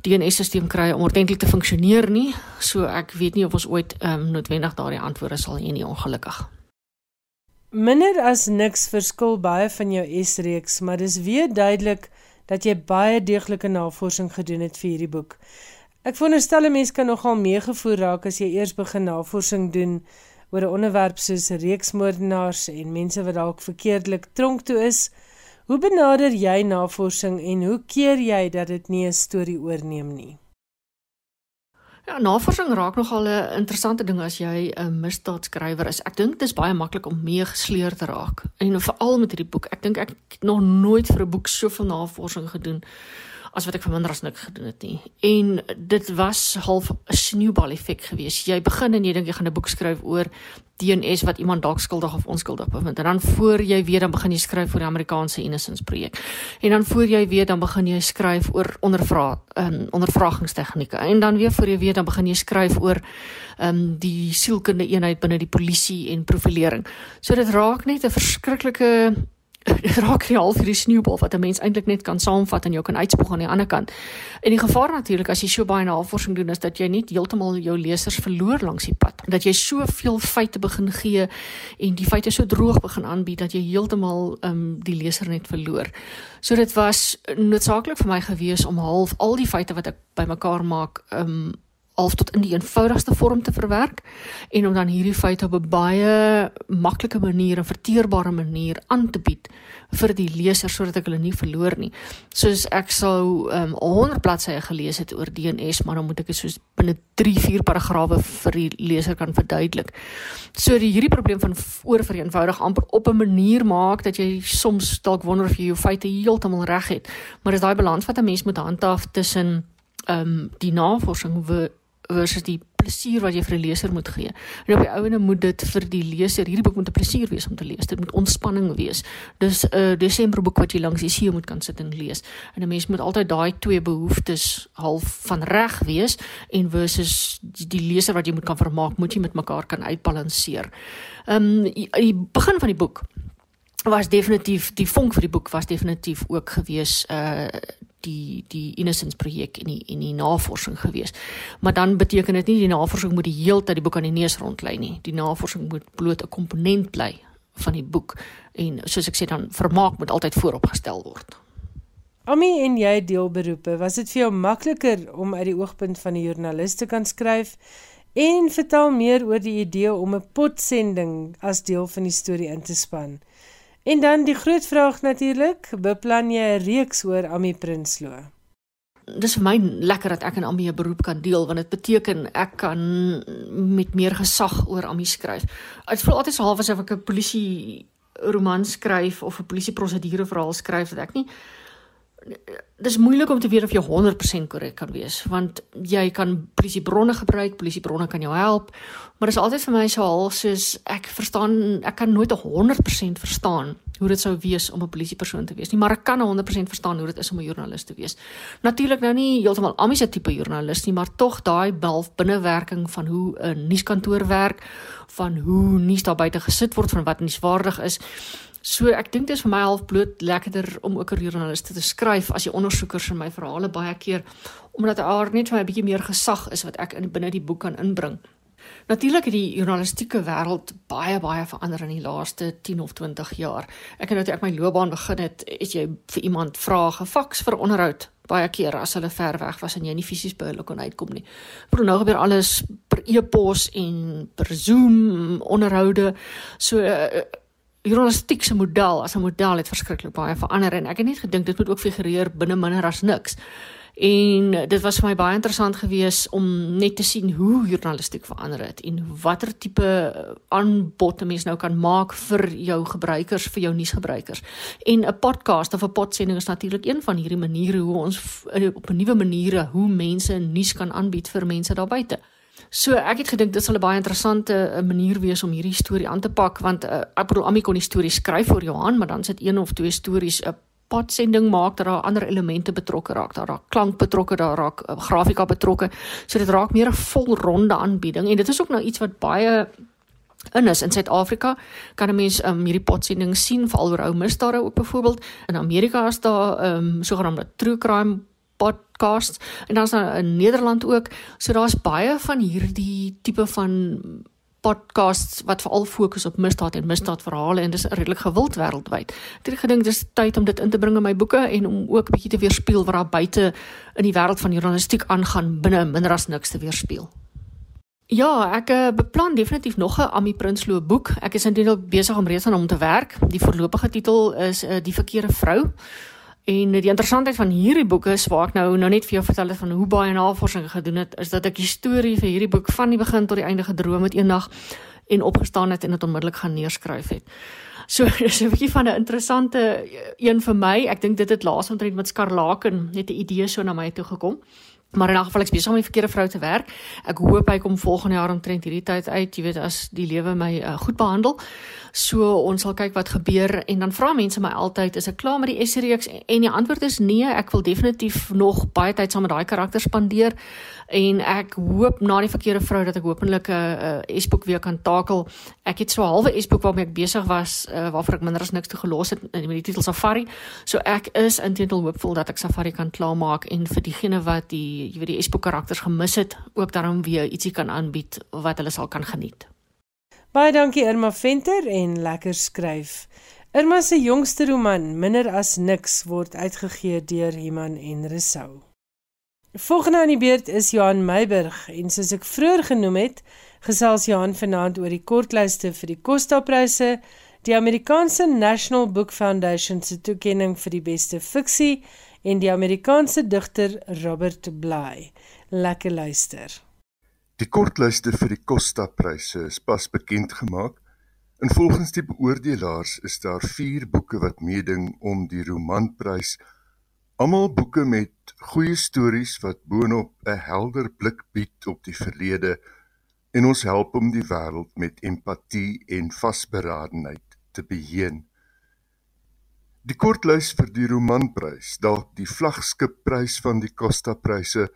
DNS-stelsel kry om ordentlik te funksioneer nie. So ek weet nie of ons ooit ehm um, noodwendig daardie antwoorde sal hê nie ongelukkig. Minder as niks verskil baie van jou S-reeks, maar dis weer duidelik dat jy baie deeglike navorsing gedoen het vir hierdie boek. Ek veronderstel 'n mens kan nogal meegevoer raak as jy eers begin navorsing doen oor 'n onderwerp soos reeksmoordenaars en mense wat dalk verkeerdelik tronk toe is. Hoe benader jy navorsing en hoe keer jy dat dit nie 'n storie oorneem nie? Ja, navorsing raak nogal 'n interessante ding as jy 'n misdaadskrywer is. Ek dink dit is baie maklik om mee gesleer te raak. En veral met hierdie boek. Ek dink ek het nog nooit vir 'n boek soveel navorsing gedoen as wat ek vir minder as niks gedoen het nie. En dit was half 'n sneeubal effek geweest. Jy begin en jy dink jy gaan 'n boek skryf oor DNS wat iemand dalk skuldig of onskuldig bevind. En dan voor jy weet dan begin jy skryf oor die Amerikaanse Innocence projek. En dan voor jy weet dan begin jy skryf oor ondervra um, ondervragingstegnieke. En dan weer voor jy weet dan begin jy skryf oor ehm um, die sielkundige eenheid binne die polisie en profilering. So dit raak net 'n verskriklike raak nie half hierdie sneeubal wat 'n mens eintlik net kan saamvat en jou kan uitspoeg aan die ander kant. En die gevaar natuurlik as jy so baie navorsing doen is dat jy net heeltemal jou lesers verloor langs die pad. Dat jy soveel feite begin gee en die feite so droog begin aanbied dat jy heeltemal ehm um, die leser net verloor. So dit was noodsaaklik vir my gewees om half al die feite wat ek bymekaar maak ehm um, half tot in die eenvoudigste vorm te verwerk en om dan hierdie feite op 'n baie maklike manier en verteerbare manier aan te bied vir die leser sodat ek hulle nie verloor nie. Soos ek sou um, 100 bladsye gelees het oor DNS, maar dan moet ek dit soos binne 3-4 paragrawe vir die leser kan verduidelik. So die hierdie probleem van oorvereenvoudig amper op 'n manier maak dat jy soms dalk wonder of jy jou feite heeltemal reg het, maar dis daai balans wat 'n mens moet handhaaf tussen ehm um, die navorsing versus die plesier wat jy vir die leser moet gee. En op die ouene moet dit vir die leser, hierdie boek moet 'n plesier wees om te lees. Dit moet ontspanning wees. Dis 'n uh, Desember boek wat jy langs die see moet kan sit en lees. En 'n mens moet altyd daai twee behoeftes half van reg wees en versus die leser wat jy moet kan vermaak, moet jy met mekaar kan uitbalanseer. Ehm um, die, die begin van die boek was definitief die vonk vir die boek was definitief ook gewees uh die die innocence projek en die en die navorsing gewees. Maar dan beteken dit nie die navorsing moet die hele tyd die boek aan die neus rondlei nie. Die navorsing moet bloot 'n komponent bly van die boek en soos ek sê dan vermaak moet altyd vooropgestel word. Ami en jy deel beroepe, was dit vir jou makliker om uit die oogpunt van die joernalis te kan skryf en vertel meer oor die idee om 'n potsending as deel van die storie in te span? En dan die groot vraag natuurlik, beplan jy 'n reeks oor Ami Prinsloo? Dis vir my lekker dat ek in Ami 'n beroep kan deel want dit beteken ek kan met meer gesag oor Ami skryf. Dit voel altyd so half asof ek 'n polisie roman skryf of 'n polisie prosedure verhaal skryf dat ek nie dis moeilik om te weet of jy 100% korrek kan wees want jy kan polisiebronne gebruik, polisiebronne kan jou help, maar dit is altyd vir my so half soos ek verstaan ek kan nooit 100% verstaan hoe dit sou wees om 'n polisiepersoon te wees nie, maar ek kan 100% verstaan hoe dit is om 'n joernalis te wees. Natuurlik nou nie heeltemal amiese tipe joernalis nie, maar tog daai balf binnewerking van hoe 'n nuuskantoor werk, van hoe nuus daar buite gesit word, van wat nuuswaardig is. So ek dink dit is vir my half bloot lekkerder om ook 'n joernaliste te skryf as die ondersoekers in my verhale baie keer omdat daar net vir my 'n bietjie meer gesag is wat ek in binne die boek kan inbring. Natuurlik het die journalistieke wêreld baie baie verander in die laaste 10 of 20 jaar. Ek het nou toe ek my loopbaan begin het, het jy vir iemand vrae gefaks vir onderhoud baie keer as hulle ver weg was en jy nie fisies by hulle kon uitkom nie. Maar nou gebeur alles per e-pos en per Zoom onderhoude. So uh, journalistiek se model as 'n model het verskriklik baie verander en ek het net gedink dit moet ook figureer binne minder as niks. En dit was vir my baie interessant geweest om net te sien hoe journalistiek verander het en watter tipe aanbod mense nou kan maak vir jou gebruikers, vir jou nuusgebruikers. En 'n podcast of 'n podsending is natuurlik een van hierdie maniere hoe ons op 'n nuwe maniere hoe mense nuus kan aanbied vir mense daar buite. So ek het gedink dit sal 'n baie interessante eh, manier wees om hierdie storie aan te pak want uh, ek bedoel Ami kon die storie skryf vir Johan, maar dan sit een of twee stories 'n podsending maak dat daar ander elemente betrokke raak, daar raak klank betrokke, daar raak uh, grafika betrokke. So dit raak meer 'n volronde aanbieding en dit is ook nou iets wat baie in is in Suid-Afrika kan 'n mens um, hierdie potsending sien veral oor ou misdade ook byvoorbeeld in Amerika is daar um, sogenaamde true crime podcasts en dan is daar in Nederland ook so daar's baie van hierdie tipe van podcasts wat veral fokus op misdaad en misdaadverhale en dis redelik gewild wêreldwyd. Ek het gedink dis tyd om dit in te bring in my boeke en om ook 'n bietjie te weerspieël wat daar buite in die wêreld van journalistiek aangaan binne minder as niks te weerspieël. Ja, ek uh, beplan definitief nog 'n Ami Prinsloo boek. Ek is inderdaad besig om reeds aan hom te werk. Die voorlopige titel is uh, Die verkeerde vrou. En die interessantheid van hierdie boek is waar ek nou nou net vir jou vertel het van hoe baie navorsing gedoen het, is dat ek die storie vir hierdie boek van die begin tot die einde gedroom het eendag en opgestaan het en dit onmiddellik gaan neerskryf het. So dis 'n bietjie van 'n interessante een vir my. Ek dink dit het laas omtrent met Skarlaken net 'n idee so na my toe gekom. Maar in elk geval ek besig om die verkeerde vrou te werk. Ek hoop hy kom volgende jaar omtrent hierdie tyd uit, jy weet as die lewe my uh, goed behandel. So ons sal kyk wat gebeur en dan vra mense my altyd, is ek klaar met die essay-reeks? En die antwoord is nee, ek wil definitief nog baie tyd saam met daai karakter spandeer en ek hoop na die verkeerde vrou dat ek hopelik 'n uh, S-boek weer kan takel. Ek het so 'n halwe S-boek waarmee ek besig was uh, waarvoor ek minder as niks te gelos het met die titel Safari. So ek is intendeel hoopvol dat ek Safari kan klaarmaak en vir diegene wat die jy weet die S-boek karakters gemis het, ook daarom weer ietsie kan aanbied wat hulle sal kan geniet. Baie dankie Irma Venter en lekker skryf. Irma se jongste roman, Minder as niks, word uitgegee deur Iman en Resou. Volgende aan die beurt is Johan Meiburg en soos ek vroeër genoem het, gesels Johan vanaand oor die kortlyste vir die Costa-pryse, die Amerikaanse National Book Foundation se toekenning vir die beste fiksie en die Amerikaanse digter Robert Bly. Lekker luister. Die kortlyste vir die Costa-pryse is pas bekend gemaak en volgens die beoordelaars is daar 4 boeke wat meeding om die romanprys. Almal boeke met goeie stories wat boonop 'n helder blik bied op die verlede en ons help om die wêreld met empatie en vasberadenheid te beheer. Die kortlys vir die romanprys, dalk die vlaggskipprys van die Costa-pryse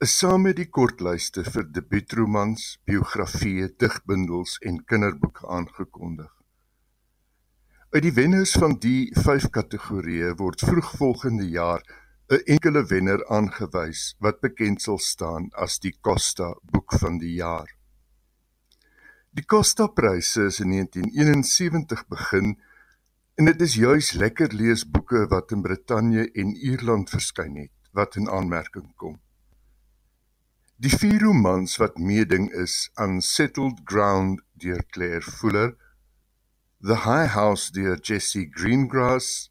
is saam met die kortlyste vir debuutromans, biografieë, digbundels en kinderboeke aangekondig. Uit die wenners van die 5 kategorieë word vroeg volgende jaar 'n enkele wenner aangewys wat bekend sal staan as die Costa boek van die jaar. Die Costa pryse is in 1971 begin en dit is juis lekker leesboeke wat in Brittanje en Ierland verskyn het wat in aanmerking kom. Die vier romans wat meeding is Unsettled Ground deur Claire Fuller, The High House deur Jessie Greengrass,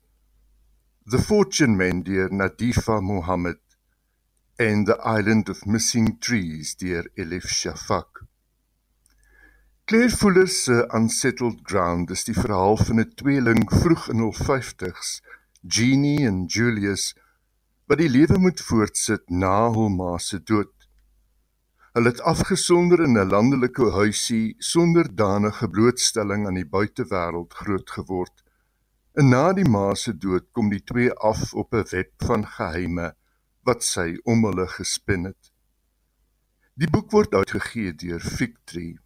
The Fortune Men deur Nadifa Mohammed en The Island of Missing Trees deur Elif Shafak. Claire Fuller se Unsettled Ground is die verhaal van 'n tweeling vroeg in hul 50's, Jeannie en Julius, wat die lewe moet voortsit na hul ma se dood. Hulle het afgesonder in 'n landelike huisie sonder danige blootstelling aan die buitewêreld groot geword. En na die ma se dood kom die twee af op 'n web van geheime wat sy om hulle gespin het. Die boek word uitgegee deur Victory.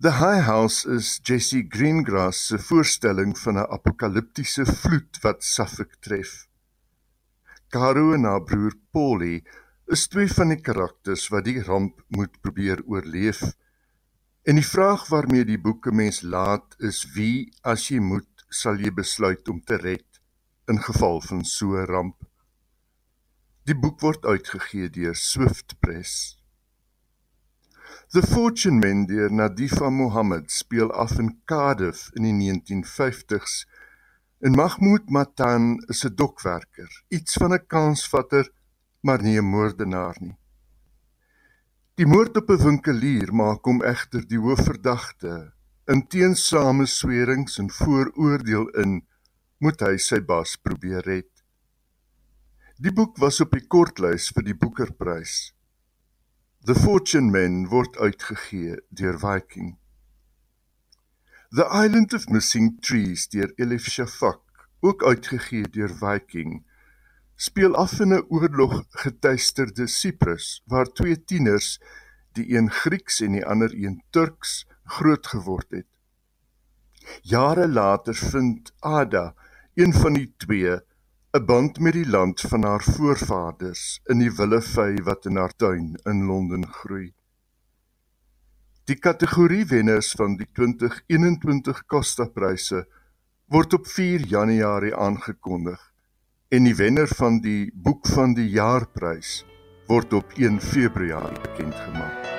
The High House is Jesse Greengrass se voorstelling van 'n apokaliptiese vloed wat Suffolk tref. Caro en haar broer Polly is twee van die karakters wat die ramp moet probeer oorleef. En die vraag waarmee die boeke mens laat is wie as jy moet sal jy besluit om te red in geval van so 'n ramp. Die boek word uitgegee deur Swift Press. The Fortune Men deur Nadifa Mohammed speel af in Cardiff in die 1950s. En Mahmoud Matan is 'n dokwerker, iets van 'n kansvatter maar nie 'n moordenaar nie. Die moord op 'n winkelier maak hom egter die hoofverdagte. In teensame swerings en vooroordeel in moet hy sy bas probeer red. Die boek was op die kortlys vir die Boekerprys. The Fortune Men word uitgegee deur Viking. The Island of Missing Trees deur Elif Shafak, ook uitgegee deur Viking, speel af in 'n oorlog getuisterde Siprus waar twee tieners, die een Grieks en die ander een Turks, groot geword het. Jare later vind Ada, een van die twee, 'n band met die land van haar voorvaders in die willevy wat in haar tuin in Londen groei. Die kategorie wenners van die 2021 Costa-pryse word op 4 Januarie aangekondig en die wenner van die Boek van die Jaarprys word op 1 Februarie bekend gemaak.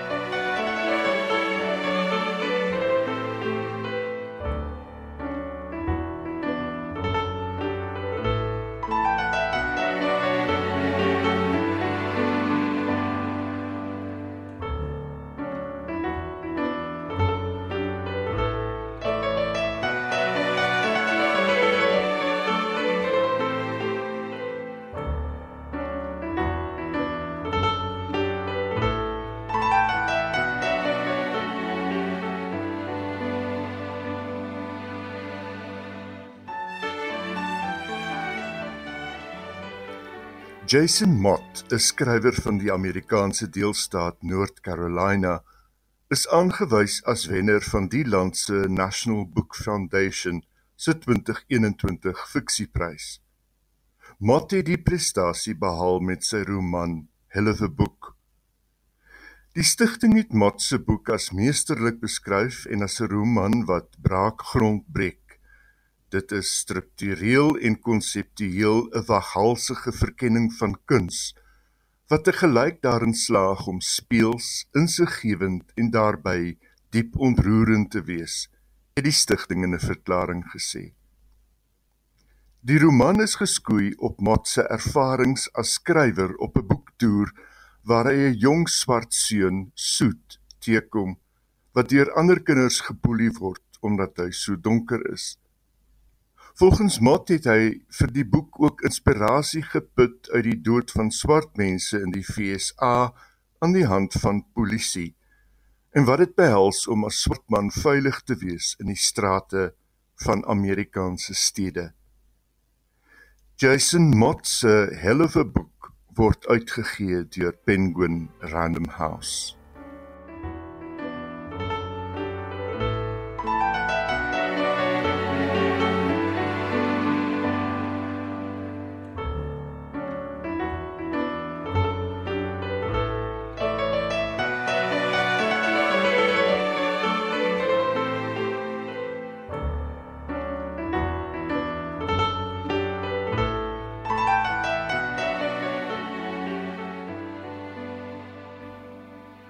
Jason Mott, 'n skrywer van die Amerikaanse deelstaat North Carolina, is aangewys as wenner van die land se National Book Foundation se 2021 fiksieprys. Mott het die prestasie behaal met sy roman Hell of a Book. Die stigting het Mott se boek as meesterlik beskryf en as 'n roman wat braakgrond breek Dit is struktureel en konseptueel 'n waghalsige verkenning van kuns wat te gelyk daarin slaag om speels, insiggewend en daarbey diep ontroerend te wees, het die stigting in 'n verklaring gesê. Die roman is geskoei op Mott se ervarings as skrywer op 'n boektoer waar hy 'n jong swart seun, Soet, teekom wat deur ander kinders geboelie word omdat hy so donker is. Volgens Mott het hy vir die boek ook inspirasie geput uit die dood van swart mense in die FSA aan die hand van polisie en wat dit behels om as swart man veilig te wees in die strate van Amerikaanse stede. Jason Mott se Hell of a Book word uitgegee deur Penguin Random House.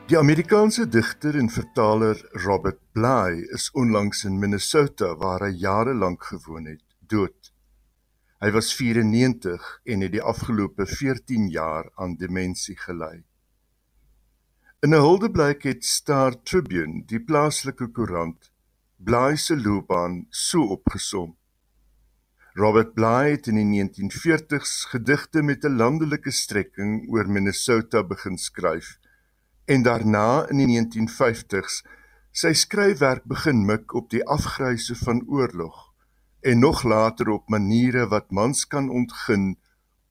Die Amerikaanse digter en vertaler Robert Bly is onlangs in Minnesota waar hy jare lank gewoon het, dood. Hy was 94 en het die afgelope 14 jaar aan demensie gely. In 'n huldeblyk het Star Tribune, die plaaslike koerant, Bly se loopbaan so opgesom. Robert Bly het in die 1940s gedigte met 'n landelike strekking oor Minnesota begin skryf en daarna in die 1950s sy skryfwerk begin mik op die afgryse van oorlog en nog later op maniere wat mans kan ontgin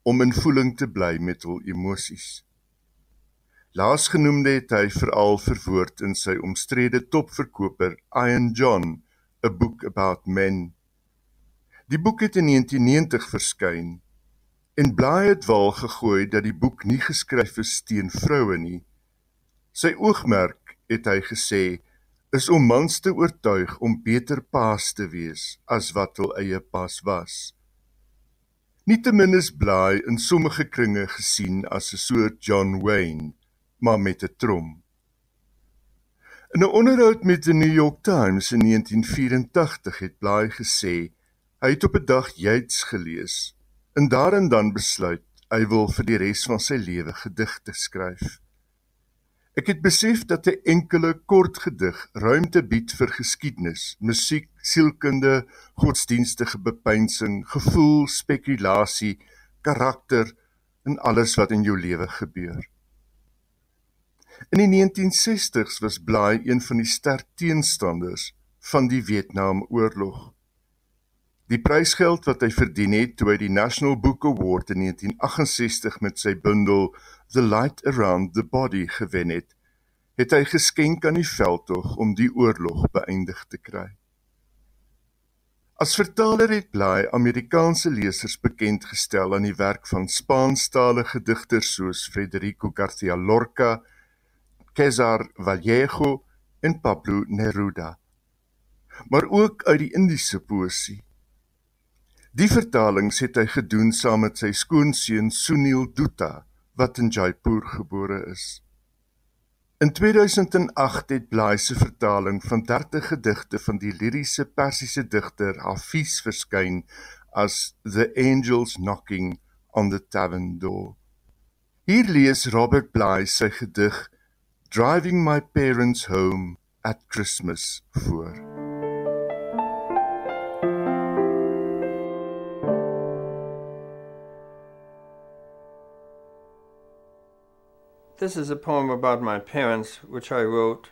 om in voeling te bly met hul emosies. Laasgenoemde het hy veral verwoord in sy omstrede topverkoper Iron John, a book about men. Die boek het in 1990 verskyn en Bly het wel gegooi dat die boek nie geskryf is teen vroue nie, Sy oogmerk, het hy gesê, is om mans te oortuig om beter paas te wees as wat hul eie pas was. Nietemin is Bly in sommige kringe gesien as 'n soort John Wayne, maar met 'n trom. In 'n onderhoud met die New York Times in 1984 het Bly gesê hy het op 'n dag Yeats gelees en daarin dan besluit hy wil vir die res van sy lewe gedigte skryf. Ek het besef dat 'n enkele kort gedig ruimte bied vir geskiedenis, musiek, sielkunde, godsdienstige bepeinsing, gevoel, spekulasie, karakter en alles wat in jou lewe gebeur. In die 1960s was Bly een van die sterk teenstanders van die Vietnamoorlog. Die prysgeld wat hy verdien het toe hy die National Book Award in 1968 met sy bundel The Light Around the Body gewen het, het hy geskenk aan die veldtog om die oorlog beëindig te kry. As vertaler het Bly Amerikaanse lesers bekend gestel aan die werk van Spaanstalige digters soos Federico García Lorca, César Vallejo en Pablo Neruda. Maar ook uit die Indiese poësie. Die vertalings het hy gedoen saam met sy skoonseun Sunil Dutta wat in Jaipur gebore is. In 2008 het Bly se vertaling van 30 gedigte van die liriese Persiese digter Hafiz verskyn as The Angels Knocking on the Tavern Door. Hier lees Robert Bly sy gedig Driving My Parents Home at Christmas voor. This is a poem about my parents, which I wrote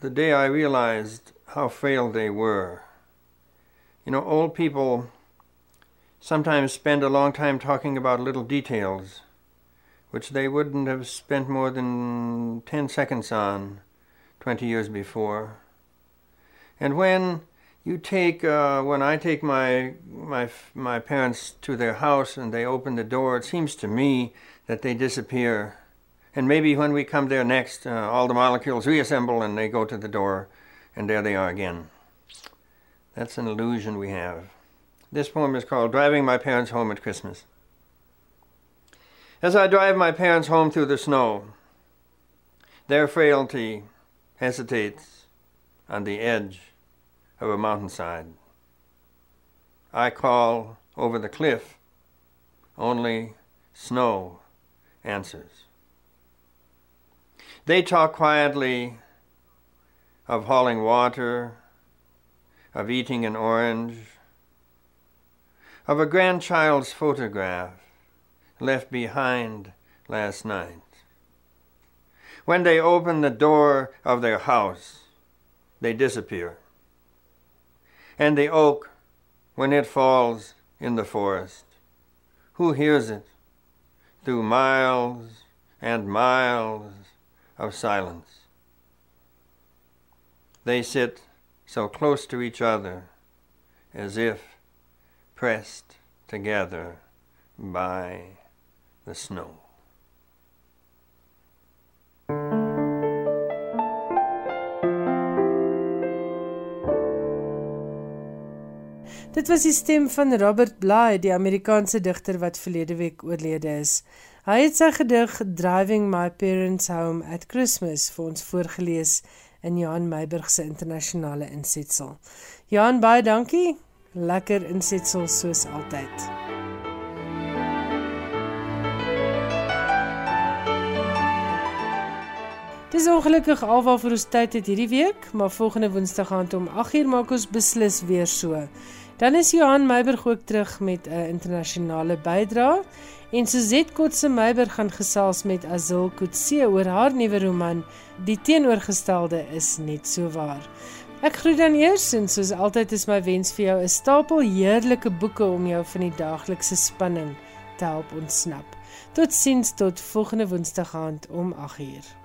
the day I realized how frail they were. You know, old people sometimes spend a long time talking about little details, which they wouldn't have spent more than 10 seconds on 20 years before. And when you take, uh, when I take my, my, my parents to their house and they open the door, it seems to me that they disappear. And maybe when we come there next, uh, all the molecules reassemble and they go to the door, and there they are again. That's an illusion we have. This poem is called Driving My Parents Home at Christmas. As I drive my parents home through the snow, their frailty hesitates on the edge of a mountainside. I call over the cliff, only snow answers. They talk quietly of hauling water, of eating an orange, of a grandchild's photograph left behind last night. When they open the door of their house, they disappear. And the oak, when it falls in the forest, who hears it? through miles and miles of silence. They sit so close to each other as if pressed together by the snow. Dit was die stem van Robert Bly, die Amerikaanse digter wat verlede week oorlede is. Hy het sy gedig Driving My Parents Home at Christmas vir ons voorgeles in Johan Meiburg se internasionale insetsel. Johan, baie dankie. Lekker insetsel soos altyd. Dis ongelukkig alwaar vir ons tyd het hierdie week, maar volgende Woensdag aand om 8uur maak ons beslis weer so. Dan is Johan Meiberg ook terug met 'n internasionale bydrae en Suzette Kotse Meiberg gaan gesels met Azil Kutse oor haar nuwe roman Die teenoorgestelde is net so waar. Ek groet dan eers en soos altyd is my wens vir jou 'n stapel heerlike boeke om jou van die daaglikse spanning te help ontsnap. Totsiens tot volgende Woensdag aand om 8:00.